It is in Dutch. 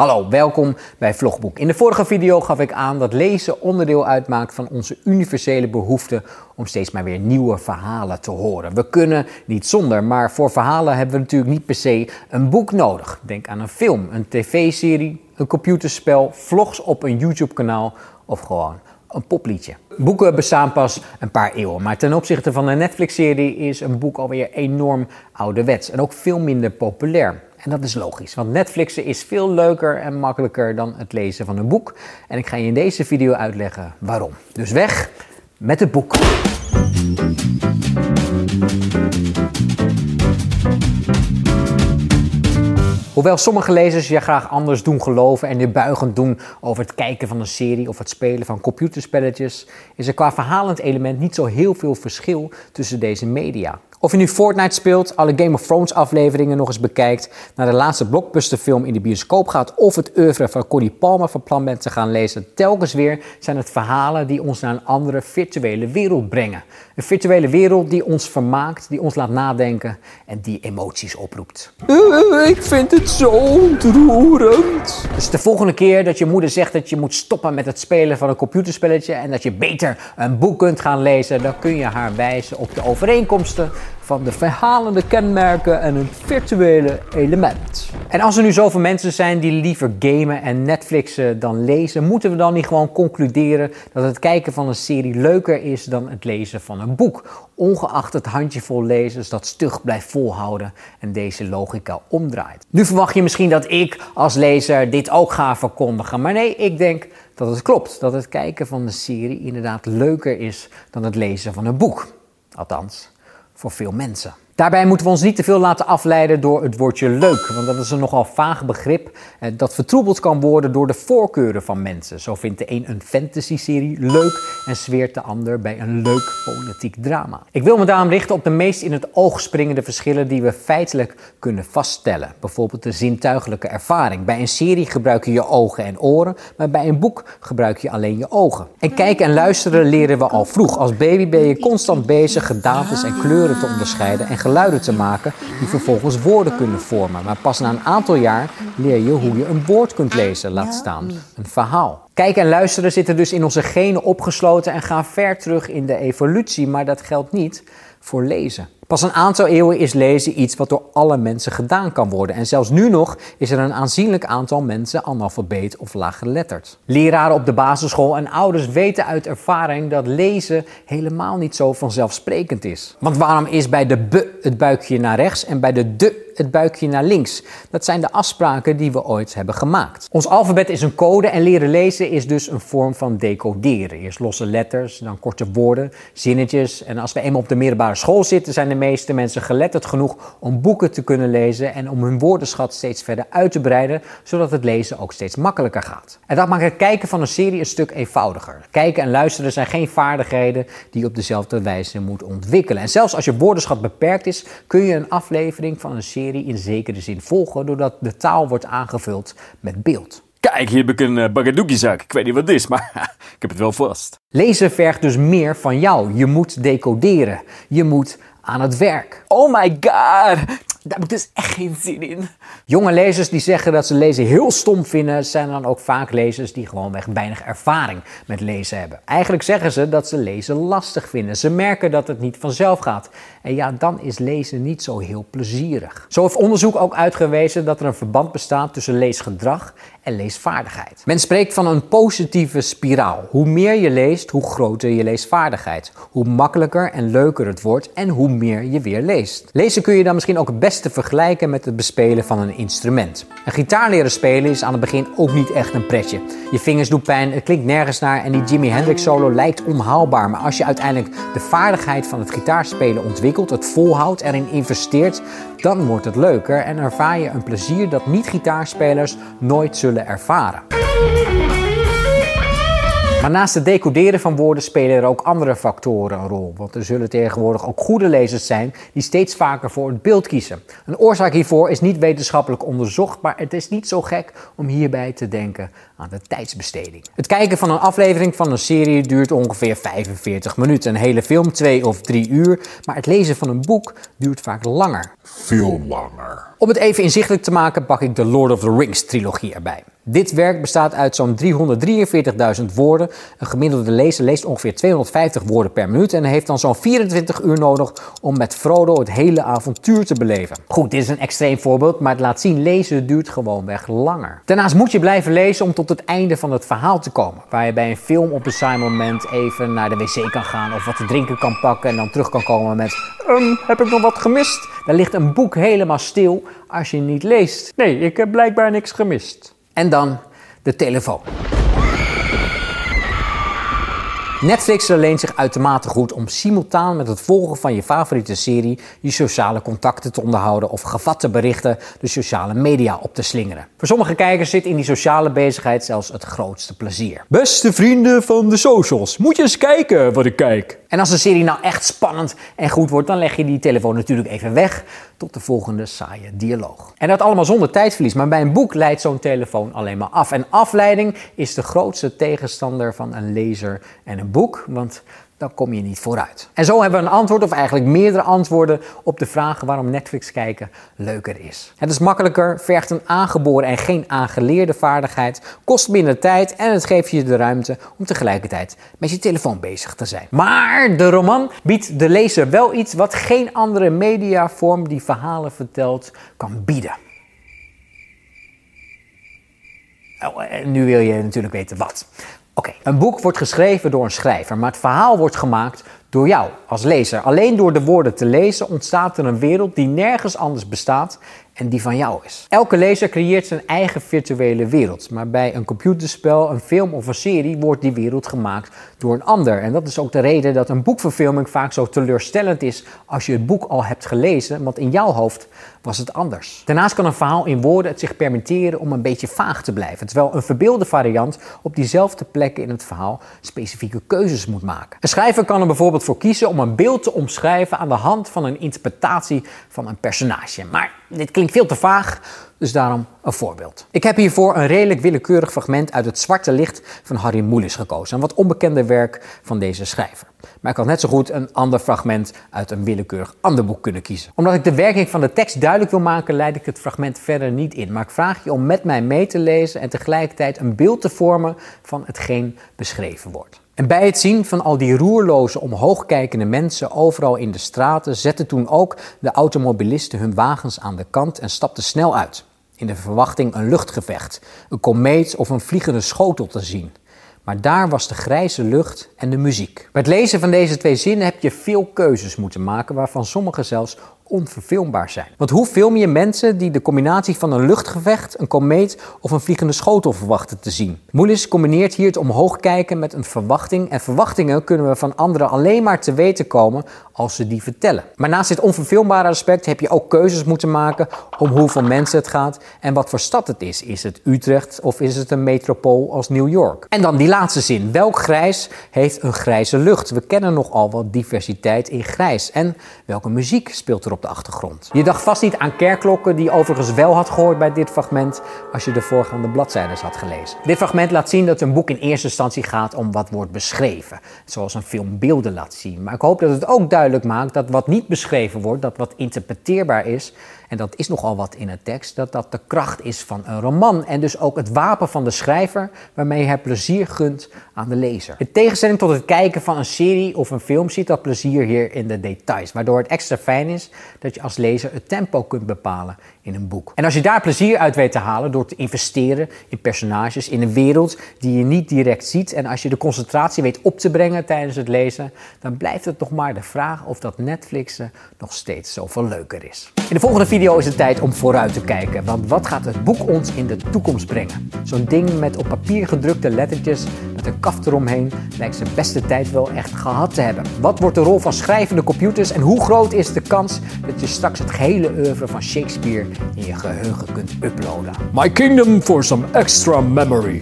Hallo, welkom bij Vlogboek. In de vorige video gaf ik aan dat lezen onderdeel uitmaakt van onze universele behoefte om steeds maar weer nieuwe verhalen te horen. We kunnen niet zonder, maar voor verhalen hebben we natuurlijk niet per se een boek nodig. Denk aan een film, een tv-serie, een computerspel, vlogs op een YouTube-kanaal of gewoon een popliedje. Boeken bestaan pas een paar eeuwen, maar ten opzichte van een Netflix-serie is een boek alweer enorm ouderwets en ook veel minder populair. En dat is logisch, want Netflixen is veel leuker en makkelijker dan het lezen van een boek. En ik ga je in deze video uitleggen waarom. Dus weg met het boek. Hoewel sommige lezers je graag anders doen geloven en je buigend doen over het kijken van een serie of het spelen van computerspelletjes, is er qua verhalend element niet zo heel veel verschil tussen deze media. Of je nu Fortnite speelt, alle Game of Thrones afleveringen nog eens bekijkt, naar de laatste blockbusterfilm in de bioscoop gaat of het oeuvre van Cody Palmer van plan bent te gaan lezen, telkens weer zijn het verhalen die ons naar een andere virtuele wereld brengen. Een virtuele wereld die ons vermaakt, die ons laat nadenken en die emoties oproept. Uh, ik vind het zo ontroerend. Dus de volgende keer dat je moeder zegt dat je moet stoppen met het spelen van een computerspelletje en dat je beter een boek kunt gaan lezen, dan kun je haar wijzen op de overeenkomsten van de verhalende kenmerken en een virtuele element. En als er nu zoveel mensen zijn die liever gamen en Netflixen dan lezen, moeten we dan niet gewoon concluderen dat het kijken van een serie leuker is dan het lezen van een boek? Ongeacht het handjevol lezers dat stug blijft volhouden en deze logica omdraait. Nu verwacht je misschien dat ik als lezer dit ook ga verkondigen, maar nee, ik denk dat het klopt. Dat het kijken van de serie inderdaad leuker is dan het lezen van een boek. Althans, voor veel mensen. Daarbij moeten we ons niet te veel laten afleiden door het woordje leuk, want dat is een nogal vaag begrip eh, dat vertroebeld kan worden door de voorkeuren van mensen. Zo vindt de een een fantasy-serie leuk en zweert de ander bij een leuk politiek drama. Ik wil me daarom richten op de meest in het oog springende verschillen die we feitelijk kunnen vaststellen. Bijvoorbeeld de zintuigelijke ervaring. Bij een serie gebruik je je ogen en oren, maar bij een boek gebruik je alleen je ogen. En kijken en luisteren leren we al vroeg. Als baby ben je constant bezig gedaantes en kleuren te onderscheiden en geluiden te maken die vervolgens woorden kunnen vormen. Maar pas na een aantal jaar leer je hoe je een woord kunt lezen, laat staan een verhaal. Kijken en luisteren zitten dus in onze genen opgesloten en gaan ver terug in de evolutie, maar dat geldt niet voor lezen. Pas een aantal eeuwen is lezen iets wat door alle mensen gedaan kan worden. En zelfs nu nog is er een aanzienlijk aantal mensen analfabeet of laaggeletterd. Leraren op de basisschool en ouders weten uit ervaring dat lezen helemaal niet zo vanzelfsprekend is. Want waarom is bij de b het buikje naar rechts en bij de de het buikje naar links. Dat zijn de afspraken die we ooit hebben gemaakt. Ons alfabet is een code en leren lezen is dus een vorm van decoderen. Eerst losse letters, dan korte woorden, zinnetjes. En als we eenmaal op de middelbare school zitten, zijn de meeste mensen geletterd genoeg om boeken te kunnen lezen en om hun woordenschat steeds verder uit te breiden, zodat het lezen ook steeds makkelijker gaat. En dat maakt het kijken van een serie een stuk eenvoudiger. Kijken en luisteren zijn geen vaardigheden die je op dezelfde wijze moet ontwikkelen. En zelfs als je woordenschat beperkt is, kun je een aflevering van een serie in zekere zin volgen, doordat de taal wordt aangevuld met beeld. Kijk, hier heb ik een uh, Ik weet niet wat het is, maar ik heb het wel vast. Lezen vergt dus meer van jou. Je moet decoderen. Je moet aan het werk. Oh my god, daar heb ik dus echt geen zin in. Jonge lezers die zeggen dat ze lezen heel stom vinden, zijn dan ook vaak lezers die gewoonweg weinig ervaring met lezen hebben. Eigenlijk zeggen ze dat ze lezen lastig vinden. Ze merken dat het niet vanzelf gaat. En ja, dan is lezen niet zo heel plezierig. Zo heeft onderzoek ook uitgewezen dat er een verband bestaat tussen leesgedrag en leesvaardigheid. Men spreekt van een positieve spiraal. Hoe meer je leest, hoe groter je leesvaardigheid. Hoe makkelijker en leuker het wordt en hoe meer je weer leest. Lezen kun je dan misschien ook het beste vergelijken met het bespelen van een instrument. Een gitaar leren spelen is aan het begin ook niet echt een pretje. Je vingers doen pijn, het klinkt nergens naar en die Jimi Hendrix solo lijkt onhaalbaar. Maar als je uiteindelijk de vaardigheid van het gitaarspelen ontwikkelt, het volhoudt, erin investeert, dan wordt het leuker en ervaar je een plezier dat niet-gitaarspelers nooit zullen ervaren. Maar naast het decoderen van woorden spelen er ook andere factoren een rol. Want er zullen tegenwoordig ook goede lezers zijn die steeds vaker voor het beeld kiezen. Een oorzaak hiervoor is niet wetenschappelijk onderzocht, maar het is niet zo gek om hierbij te denken aan de tijdsbesteding. Het kijken van een aflevering van een serie duurt ongeveer 45 minuten. Een hele film 2 of 3 uur. Maar het lezen van een boek duurt vaak langer. Veel langer. Om het even inzichtelijk te maken, pak ik de Lord of the Rings trilogie erbij. Dit werk bestaat uit zo'n 343.000 woorden. Een gemiddelde lezer leest ongeveer 250 woorden per minuut en heeft dan zo'n 24 uur nodig om met Frodo het hele avontuur te beleven. Goed, dit is een extreem voorbeeld, maar het laat zien lezen duurt gewoonweg langer. Daarnaast moet je blijven lezen om tot het einde van het verhaal te komen. Waar je bij een film op een saai moment even naar de wc kan gaan of wat te drinken kan pakken en dan terug kan komen met um, heb ik nog wat gemist? Dan ligt een boek helemaal stil als je niet leest. Nee, ik heb blijkbaar niks gemist. En dan de telefoon. Netflix leent zich uitermate goed om simultaan met het volgen van je favoriete serie je sociale contacten te onderhouden of gevatte berichten de sociale media op te slingeren. Voor sommige kijkers zit in die sociale bezigheid zelfs het grootste plezier. Beste vrienden van de socials, moet je eens kijken wat ik kijk. En als de serie nou echt spannend en goed wordt, dan leg je die telefoon natuurlijk even weg tot de volgende saaie dialoog. En dat allemaal zonder tijdverlies, maar bij een boek leidt zo'n telefoon alleen maar af. En afleiding is de grootste tegenstander van een lezer en een boek, want dan kom je niet vooruit. En zo hebben we een antwoord, of eigenlijk meerdere antwoorden, op de vraag waarom Netflix kijken leuker is. Het is makkelijker, vergt een aangeboren en geen aangeleerde vaardigheid, kost minder tijd en het geeft je de ruimte om tegelijkertijd met je telefoon bezig te zijn. Maar de roman biedt de lezer wel iets wat geen andere mediavorm die verhalen vertelt kan bieden. Oh, nu wil je natuurlijk weten wat. Oké, een boek wordt geschreven door een schrijver, maar het verhaal wordt gemaakt door jou als lezer. Alleen door de woorden te lezen ontstaat er een wereld die nergens anders bestaat en die van jou is. Elke lezer creëert zijn eigen virtuele wereld, maar bij een computerspel, een film of een serie wordt die wereld gemaakt door een ander. En dat is ook de reden dat een boekverfilming vaak zo teleurstellend is als je het boek al hebt gelezen, want in jouw hoofd was het anders. Daarnaast kan een verhaal in woorden het zich permitteren om een beetje vaag te blijven, terwijl een verbeelde variant op diezelfde plekken in het verhaal specifieke keuzes moet maken. Een schrijver kan er bijvoorbeeld voor kiezen om een beeld te omschrijven aan de hand van een interpretatie van een personage. Maar dit klinkt veel te vaag, dus daarom een voorbeeld. Ik heb hiervoor een redelijk willekeurig fragment uit Het Zwarte Licht van Harry Mulisch gekozen. Een wat onbekende werk van deze schrijver. Maar ik had net zo goed een ander fragment uit een willekeurig ander boek kunnen kiezen. Omdat ik de werking van de tekst duidelijk wil maken, leid ik het fragment verder niet in. Maar ik vraag je om met mij mee te lezen en tegelijkertijd een beeld te vormen van hetgeen beschreven wordt. En bij het zien van al die roerloze, omhoogkijkende mensen overal in de straten, zetten toen ook de automobilisten hun wagens aan de kant en stapten snel uit. In de verwachting een luchtgevecht, een komeet of een vliegende schotel te zien. Maar daar was de grijze lucht en de muziek. Bij het lezen van deze twee zinnen heb je veel keuzes moeten maken, waarvan sommige zelfs onverfilmbaar zijn. Want hoe film je mensen die de combinatie van een luchtgevecht, een komeet of een vliegende schotel verwachten te zien? Moelis combineert hier het omhoog kijken met een verwachting en verwachtingen kunnen we van anderen alleen maar te weten komen als ze die vertellen. Maar naast dit onverfilmbare aspect heb je ook keuzes moeten maken om hoeveel mensen het gaat en wat voor stad het is. Is het Utrecht of is het een metropool als New York? En dan die laatste zin. Welk grijs heeft een grijze lucht? We kennen nogal wat diversiteit in grijs. En welke muziek speelt er op de achtergrond? Je dacht vast niet aan kerkklokken, die overigens wel had gehoord bij dit fragment als je de voorgaande bladzijden had gelezen. Dit fragment laat zien dat een boek in eerste instantie gaat om wat wordt beschreven, zoals een film beelden laat zien. Maar ik hoop dat het ook duidelijk maakt dat wat niet beschreven wordt, dat wat interpreteerbaar is, en dat is nogal wat in het tekst, dat dat de kracht is van een roman en dus ook het wapen van de schrijver waarmee hij plezier gunt aan de lezer. In tegenstelling tot het kijken van een serie of een film zit dat plezier hier in de details, waardoor het extra fijn is dat je als lezer het tempo kunt bepalen in een boek. En als je daar plezier uit weet te halen door te investeren in personages, in een wereld die je niet direct ziet en als je de concentratie weet op te brengen tijdens het lezen, dan blijft het nog maar de vraag of dat Netflixen nog steeds zoveel leuker is. In de volgende video is het tijd om vooruit te kijken, want wat gaat het boek ons in de toekomst brengen? Zo'n ding met op papier gedrukte lettertjes met een kaft eromheen lijkt zijn beste tijd wel echt gehad te hebben. Wat wordt de rol van schrijvende computers en hoe groot is de kans dat je straks het gehele oeuvre van Shakespeare in je geheugen kunt uploaden. My Kingdom for some extra memory.